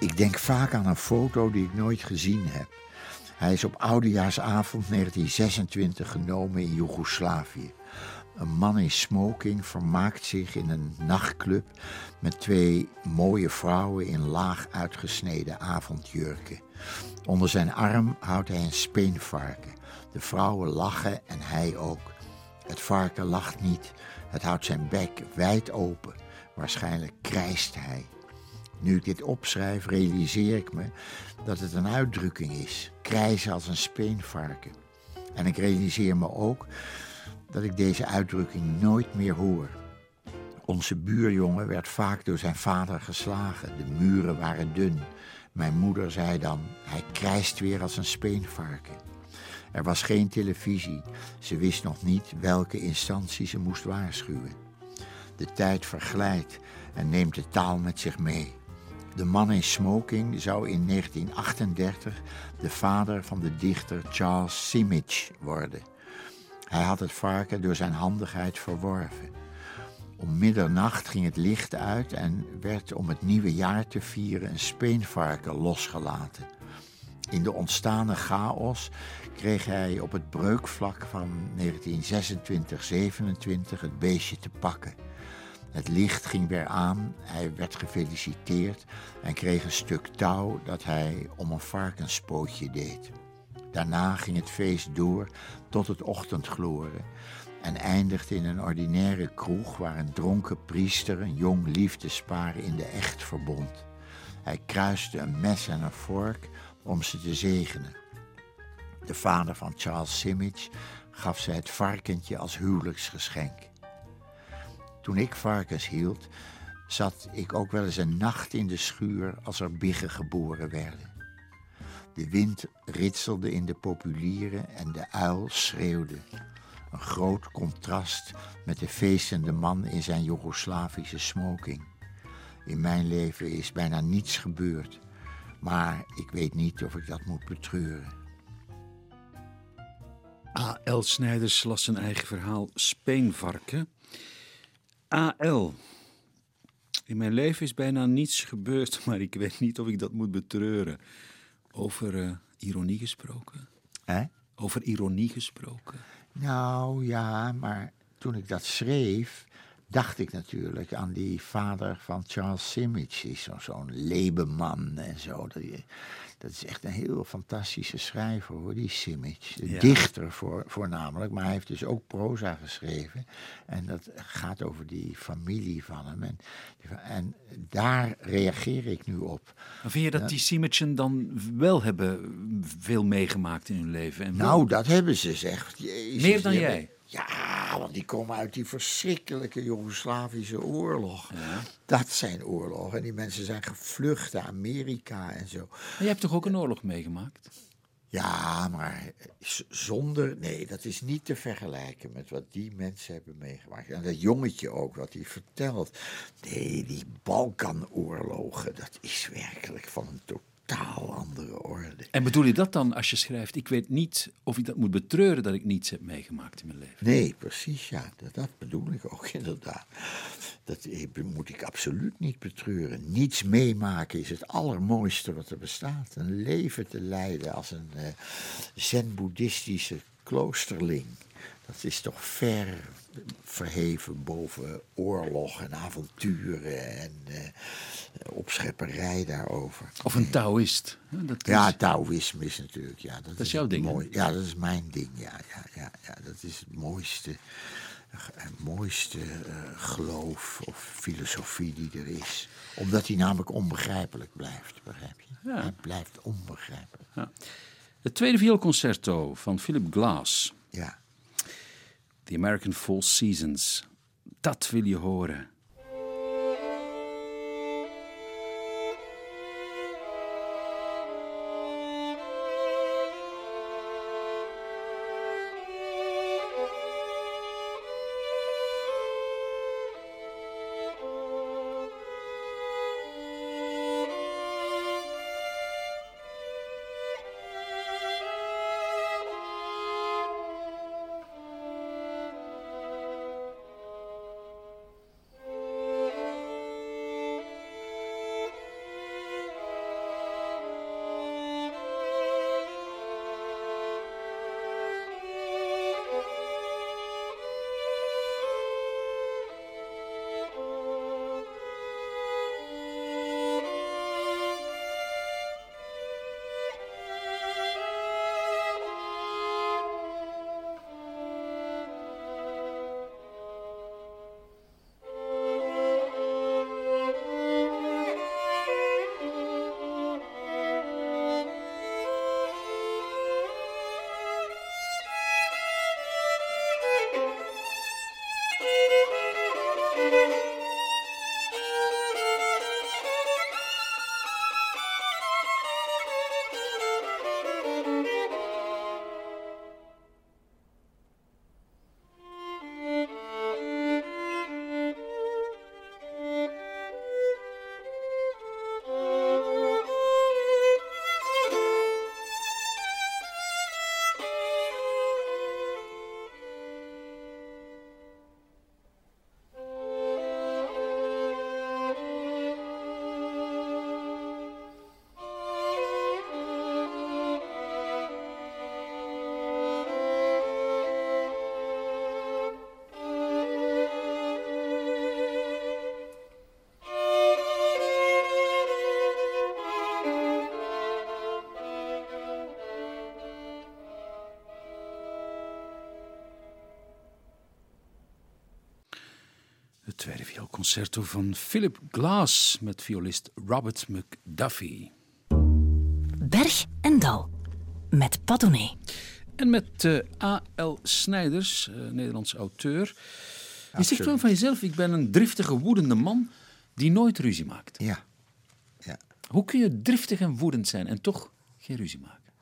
Ik denk vaak aan een foto die ik nooit gezien heb. Hij is op oudejaarsavond 1926 genomen in Joegoslavië. Een man in smoking vermaakt zich in een nachtclub met twee mooie vrouwen in laag uitgesneden avondjurken. Onder zijn arm houdt hij een speenvarken. De vrouwen lachen en hij ook. Het varken lacht niet. Het houdt zijn bek wijd open. Waarschijnlijk krijst hij. Nu ik dit opschrijf, realiseer ik me dat het een uitdrukking is. Krijzen als een speenvarken. En ik realiseer me ook dat ik deze uitdrukking nooit meer hoor. Onze buurjongen werd vaak door zijn vader geslagen. De muren waren dun. Mijn moeder zei dan: hij krijst weer als een speenvarken. Er was geen televisie. Ze wist nog niet welke instantie ze moest waarschuwen. De tijd verglijdt en neemt de taal met zich mee. De man in smoking zou in 1938 de vader van de dichter Charles Simic worden. Hij had het varken door zijn handigheid verworven. Om middernacht ging het licht uit en werd om het nieuwe jaar te vieren een speenvarken losgelaten. In de ontstane chaos kreeg hij op het breukvlak van 1926-27 het beestje te pakken. Het licht ging weer aan, hij werd gefeliciteerd en kreeg een stuk touw dat hij om een varkenspootje deed. Daarna ging het feest door tot het ochtendgloren en eindigde in een ordinaire kroeg waar een dronken priester een jong liefdespaar in de echt verbond. Hij kruiste een mes en een vork om ze te zegenen. De vader van Charles Simic gaf ze het varkentje als huwelijksgeschenk. Toen ik varkens hield, zat ik ook wel eens een nacht in de schuur als er biggen geboren werden. De wind ritselde in de populieren en de uil schreeuwde. Een groot contrast met de feestende man in zijn Joegoslavische smoking. In mijn leven is bijna niets gebeurd, maar ik weet niet of ik dat moet betreuren. A.L. Snijders las zijn eigen verhaal Speenvarken. A.L. In mijn leven is bijna niets gebeurd, maar ik weet niet of ik dat moet betreuren. Over eh, ironie gesproken. Hè? Over ironie gesproken. Nou ja, maar toen ik dat schreef, dacht ik natuurlijk aan die vader van Charles Simic. Die is zo- zo'n lebeman en zo. Dat, dat is echt een heel fantastische schrijver hoor, die Simic. Ja. Dichter voor, voornamelijk, maar hij heeft dus ook proza geschreven. En dat gaat over die familie van hem. En, en daar reageer ik nu op. Maar vind je dat die Simetsen dan wel hebben veel meegemaakt in hun leven? En Nou, dat hebben ze, zegt. Jezus, Meer dan jij? Ja, want die komen uit die verschrikkelijke Joegoslavische oorlog. Dat zijn oorlogen. En die mensen zijn gevlucht naar Amerika en zo. Maar jij hebt toch ook een oorlog meegemaakt? Ja, maar zonder. Nee, dat is niet te vergelijken met wat die mensen hebben meegemaakt. En dat jongetje ook, wat hij vertelt. Nee, die Balkanoorlogen, dat is werkelijk van een totaal andere orde. En bedoel je dat dan als je schrijft, ik weet niet of ik dat moet betreuren dat ik niets heb meegemaakt in mijn leven? Nee, precies, ja. Dat, dat bedoel ik ook inderdaad. Dat eh, moet ik absoluut niet betreuren. Niets meemaken is het allermooiste wat er bestaat. Een leven te leiden als een eh, zen-boeddhistische kloosterling. Dat is toch ver verheven boven oorlog en avonturen en eh, opschepperij daarover. Of een Taoïst? Dat is- Ja, Taoïsme is natuurlijk. Ja, dat, is jouw ding, hè? mooi- Ja, dat is mijn ding. Ja, ja, ja, ja, dat is het mooiste, het mooiste eh, geloof of filosofie die er is. Omdat die namelijk onbegrijpelijk blijft, begrijp je? Ja. Hij blijft onbegrijpelijk. Ja. Het tweede vioolconcerto van Philip Glass, Ja. The American Four Seasons. Dat wil je horen. Vioolconcerto van Philip Glass met violist Robert McDuffie. Berg en Dal met Padone. En met eh, A.L. Snijders, eh, Nederlands auteur. Je zegt wel van jezelf, ik ben een driftige, woedende man die nooit ruzie maakt. Ja. ja. Hoe kun je driftig en woedend zijn en toch geen ruzie maken?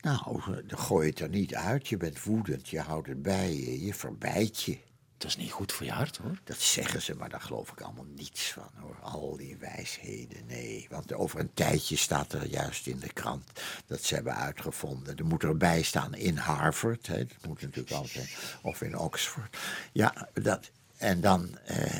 Nou, dan gooi je het er niet uit. Je bent woedend, je houdt het bij je, je verbijt je. Dat is niet goed voor je hart, hoor. Dat zeggen ze, maar daar geloof ik allemaal niets van hoor. Al die wijsheden, nee. Want over een tijdje staat er juist in de krant dat ze hebben uitgevonden. Er moet erbij staan in Harvard, hè, dat moet natuurlijk altijd, of in Oxford. Ja, dat, en dan, eh,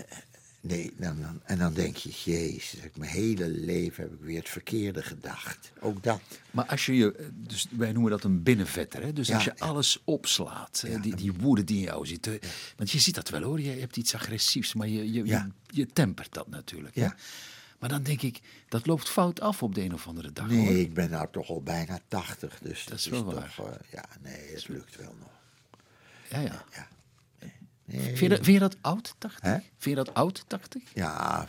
nee, dan, dan- en dan denk je, jezus, mijn hele leven heb ik weer het verkeerde gedacht. Ook dat. Maar als je je, dus wij noemen dat een binnenvetter, hè? dus Ja, als je ja. alles opslaat, die, die woede die in jou zit. Want je ziet dat wel hoor, je hebt iets agressiefs, maar je, je, je, je tempert dat natuurlijk. hè. Ja. Maar dan denk ik, dat loopt fout af op de een of andere dag. hoor. Nee, ik ben nou toch al bijna tachtig, dus Dat is wel toch, waar. eh, ja, nee, het lukt wel nog. Ja, ja. Ja. Vind, je dat, vind je dat oud, 80? Hè? Vind je dat oud, 80? Ja,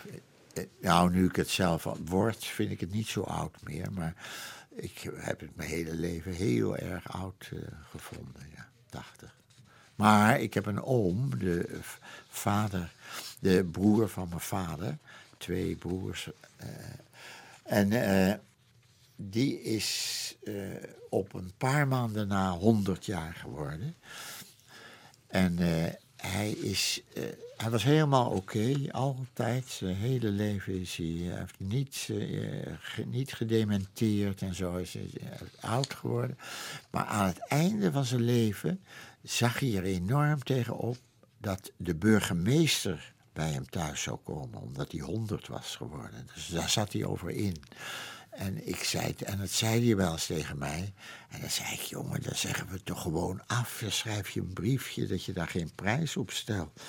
eh, nou, nu ik het zelf word, vind ik het niet zo oud meer. Maar ik heb het mijn hele leven heel erg oud eh, gevonden, ja, 80. Maar ik heb een oom, de vader, de broer van mijn vader, twee broers. eh, en eh, die is eh, op een paar maanden na 100 jaar geworden. En eh, hij, is, eh, hij was helemaal oké, altijd. Zijn hele leven is hij, hij heeft niet, eh, niet gedementeerd en zo. Hij is eh, oud geworden. Maar aan het einde van zijn leven zag hij er enorm tegenop dat de burgemeester bij hem thuis zou komen, omdat hij 100 was geworden. Dus daar zat hij over in. En, ik zei het, en dat zei hij wel eens tegen mij. En dan zei ik, jongen, dan zeggen we het toch gewoon af. Dan schrijf je een briefje dat je daar geen prijs op stelt.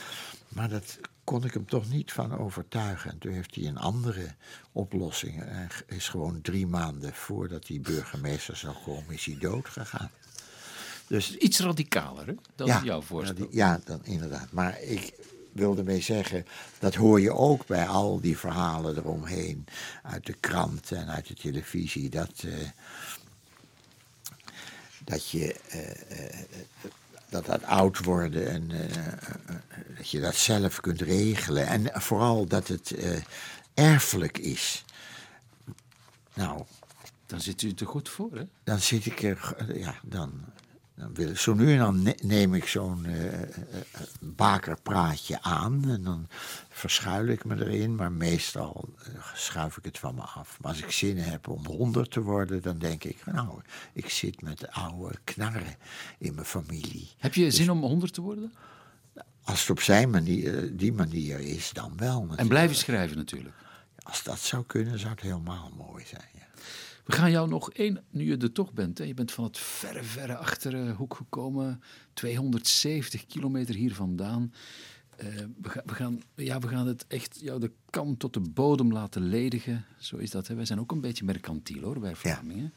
Maar dat kon ik hem toch niet van overtuigen. En toen heeft hij een andere oplossing. Hij is gewoon drie maanden voordat die burgemeester zou komen, is hij dood gegaan. Dus Iets radicaler, hè? Is jouw voorstel. Ja, dan inderdaad. Maar ik wilde mee zeggen, dat hoor je ook bij al die verhalen eromheen. Uit de krant en uit de televisie. Dat, eh, dat je. eh, eh, dat dat oud worden en dat je dat zelf kunt regelen. En vooral dat het erfelijk is. Nou, Dan zit u te goed voor, hè? dan zit ik er, ja, dan, dan wil zo nu en dan ne- neem ik zo'n eh, bakerpraatje aan en dan verschuil ik me erin, maar meestal schuif ik het van me af. Maar als ik zin heb om honderd te worden, dan denk ik, nou, ik zit met oude knarren in mijn familie. Heb je zin om 100 te worden? Als het op zijn manier, die manier is, dan wel. En natuurlijk. blijven schrijven natuurlijk. Als dat zou kunnen, zou het helemaal mooi zijn. Ja. We gaan jou nog één, nu je er toch bent. Hè? Je bent van het verre, verre achterhoek gekomen. 270 kilometer hier vandaan. Eh, we, gaan, we, gaan, ja, we gaan het echt jou de kam tot de bodem laten ledigen. Zo is dat. Hè? Wij zijn ook een beetje mercantiel hoor, bij Vlamingen.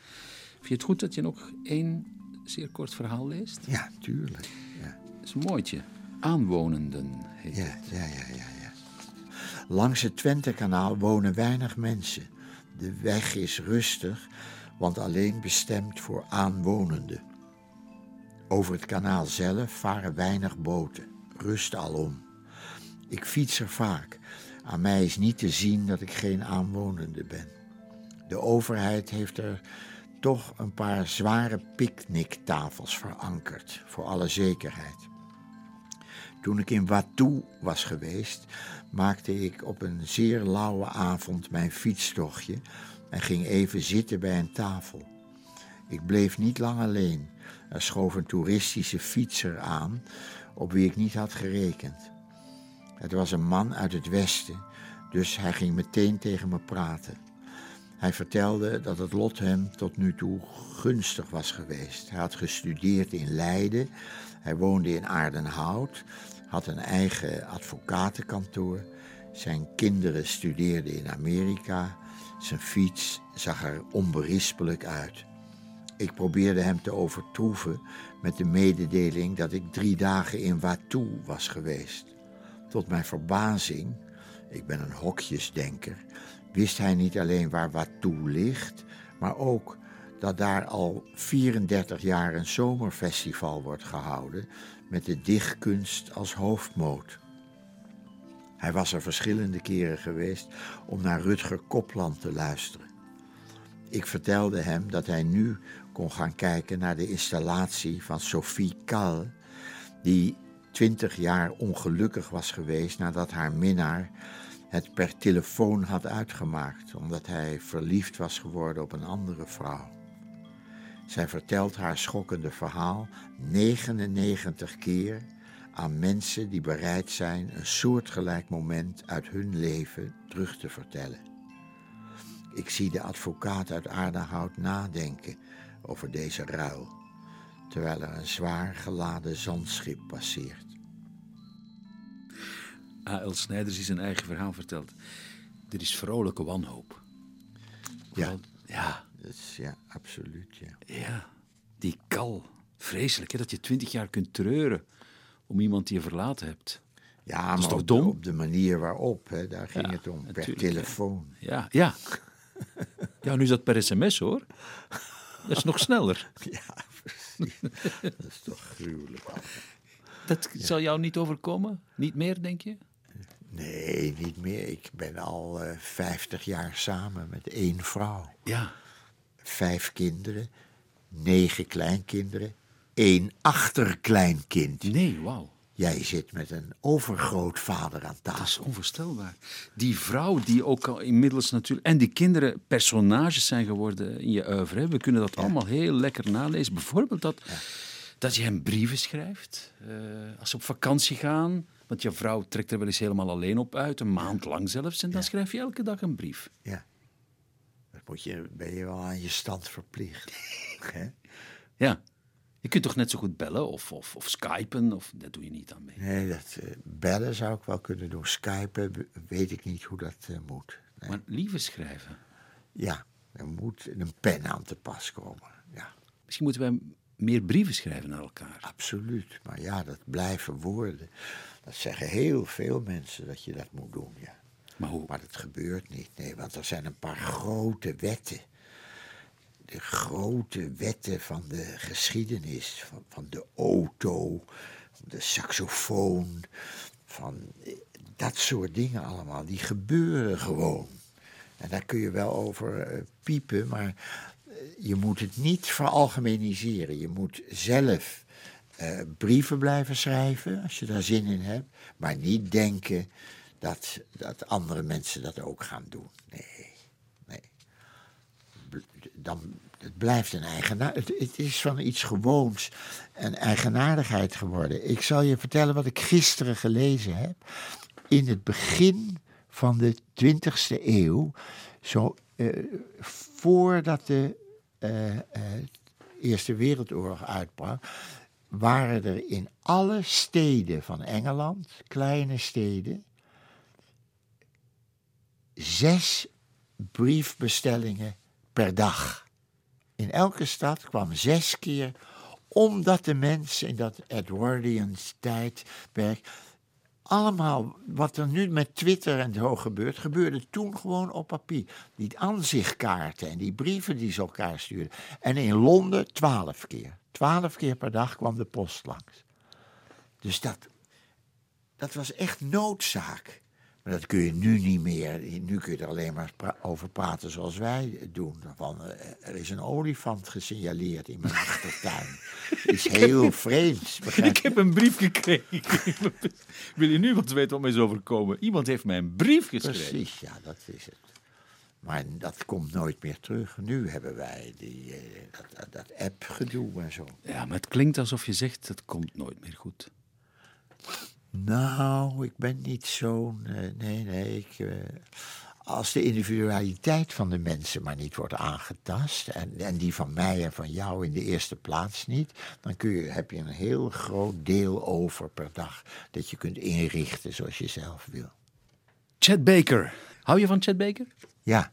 Vind je het goed dat je nog één zeer kort verhaal leest? ja, tuurlijk. Ja. Dat is een mooitje. Aanwonenden heet Ja, het. ja, ja, ja, ja. Langs het Twentekanaal wonen weinig mensen. De weg is rustig, want alleen bestemd voor aanwonenden. Over het kanaal zelf varen weinig boten. Rust alom. Ik fiets er vaak. Aan mij is niet te zien dat ik geen aanwonende ben. De overheid heeft er toch een paar zware picknicktafels verankerd, voor alle zekerheid. Toen ik in Watou was geweest, maakte ik op een zeer lauwe avond mijn fietstochtje en ging even zitten bij een tafel. Ik bleef niet lang alleen. Er schoof een toeristische fietser aan op wie ik niet had gerekend. Het was een man uit het westen, dus hij ging meteen tegen me praten. Hij vertelde dat het lot hem tot nu toe gunstig was geweest. Hij had gestudeerd in Leiden, hij woonde in Aardenhout, had een eigen advocatenkantoor. Zijn kinderen studeerden in Amerika. Zijn fiets zag er onberispelijk uit. Ik probeerde hem te overtroeven met de mededeling dat ik drie dagen in Watou was geweest. Tot mijn verbazing, ik ben een hokjesdenker, wist hij niet alleen waar wat toe ligt, maar ook dat daar al 34 jaar een zomerfestival wordt gehouden met de dichtkunst als hoofdmoot. Hij was er verschillende keren geweest om naar Rutger Kopland te luisteren. Ik vertelde hem dat hij nu kon gaan kijken naar de installatie van Sophie Kal, die twintig jaar ongelukkig was geweest nadat haar minnaar het per telefoon had uitgemaakt, omdat hij verliefd was geworden op een andere vrouw. Zij vertelt haar schokkende verhaal 99 keer aan mensen die bereid zijn een soortgelijk moment uit hun leven terug te vertellen. Ik zie de advocaat uit Aardenhout nadenken over deze ruil, terwijl er een zwaar geladen zandschip passeert. A.L. Snijders die zijn eigen verhaal vertelt. Er is vrolijke wanhoop. Ja, ja, dat is, ja absoluut. Ja. ja, die kal. Vreselijk hè, dat je twintig jaar kunt treuren om iemand die je verlaten hebt. Ja, is maar toch op, dom? op de manier waarop, hè, daar ging Ja, het om, per hè. telefoon. Ja, ja. Ja, nu is dat per sms hoor. Dat is nog sneller. Ja, precies. dat is toch gruwelijk. Dat zal jou niet overkomen? Niet meer, denk je? Nee, niet meer. Ik ben al eh 50 jaar samen met één vrouw. Ja. Vijf kinderen, negen kleinkinderen, één achterkleinkind. Nee, wauw. Jij zit met een overgrootvader aan Dat is tafel. onvoorstelbaar. Die vrouw die ook al inmiddels natuurlijk... En die kinderen personages zijn geworden in je oeuvre. We kunnen dat allemaal heel lekker nalezen. Bijvoorbeeld dat, dat je hem brieven schrijft. eh, als ze op vakantie gaan. Want je vrouw trekt er wel eens helemaal alleen op uit. Een maand lang zelfs. En dan schrijf je elke dag een brief. Ja. Dat moet je, ben je wel aan je stand verplicht. Hè? Ja. Je kunt toch net zo goed bellen of, of, of skypen? Of, dat doe je niet aan mee. Nee, dat eh, bellen zou ik wel kunnen doen. Skypen weet ik niet hoe dat eh, moet. Nee. Maar liever schrijven. Ja, er moet een pen aan te pas komen. Ja, Misschien moeten wij meer brieven schrijven naar elkaar. absoluut. Maar ja, dat blijven woorden. Dat zeggen heel veel mensen dat je dat moet doen, ja. Maar hoe? Maar dat gebeurt niet, nee, want er zijn een paar grote wetten. De grote wetten van de geschiedenis, van, de auto, de saxofoon, van eh, dat soort dingen allemaal, die gebeuren gewoon. En daar kun je wel over eh, piepen, maar eh, je moet het niet veralgemeniseren. Je moet zelf brieven blijven schrijven, als je daar zin in hebt, maar niet denken dat, dat andere mensen dat ook gaan doen. Nee, nee. Dan, het blijft een eigenaar. Het, het is van iets gewoons een eigenaardigheid geworden. Ik zal je vertellen wat ik gisteren gelezen heb. In het begin van de 20e eeuw, zo eh, voordat de eh, eh, Eerste Wereldoorlog uitbrak, waren er in alle steden van Engeland, kleine steden, zes briefbestellingen per dag. In elke stad kwam zes keer, omdat de mensen in dat Edwardians tijdperk allemaal wat er nu met Twitter en zo gebeurt, gebeurde toen gewoon op papier. Die aanzichtkaarten en die brieven die ze elkaar stuurden. En in Londen twaalf keer. Twaalf keer per dag kwam de post langs. Dus dat, dat was echt noodzaak. Maar dat kun je nu niet meer. Nu kun je er alleen maar pra- over praten zoals wij doen. Van, eh, er is een olifant gesignaleerd in mijn achtertuin. is heel vreemd. Ik heb een brief gekregen. Wil je nu wat weten wat mij is overkomen? Iemand heeft mij een brief geschreven. Precies, ja, dat is het. Maar dat komt nooit meer terug. Nu hebben wij die, eh, dat, dat, dat app-gedoe en zo. Ja, maar het klinkt alsof je zegt, het komt nooit meer goed. Nou, ik ben niet zo'n. eh, nee, nee. Ik, eh, als de individualiteit van de mensen maar niet wordt aangetast. En, en die van mij en van jou in de eerste plaats niet. dan kun je, heb je een heel groot deel over per dag. dat je kunt inrichten zoals je zelf wil. Chad Baker. Hou je van Chad Baker? Ja.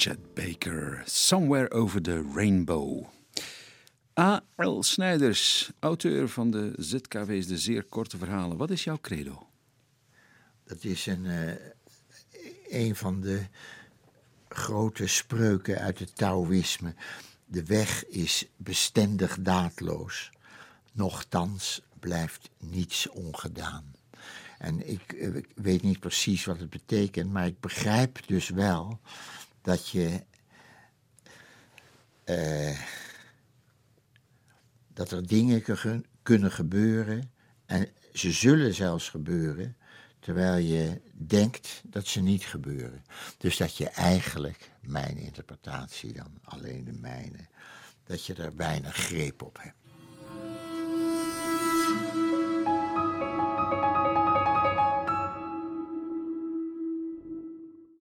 Chet Baker, Somewhere Over the Rainbow. A.L. Snijders, auteur van de ZKW's De Zeer Korte Verhalen. Wat is jouw credo? Dat is een, eh, een van de grote spreuken uit het Taoïsme. De weg is bestendig daadloos. Nochtans blijft niets ongedaan. En ik, eh, ik weet niet precies wat het betekent, maar ik begrijp dus wel dat je. eh, dat er dingen kun- kunnen gebeuren. En ze zullen zelfs gebeuren. Terwijl je denkt dat ze niet gebeuren. Dus dat je eigenlijk, mijn interpretatie dan, alleen de mijne, dat je er weinig greep op hebt.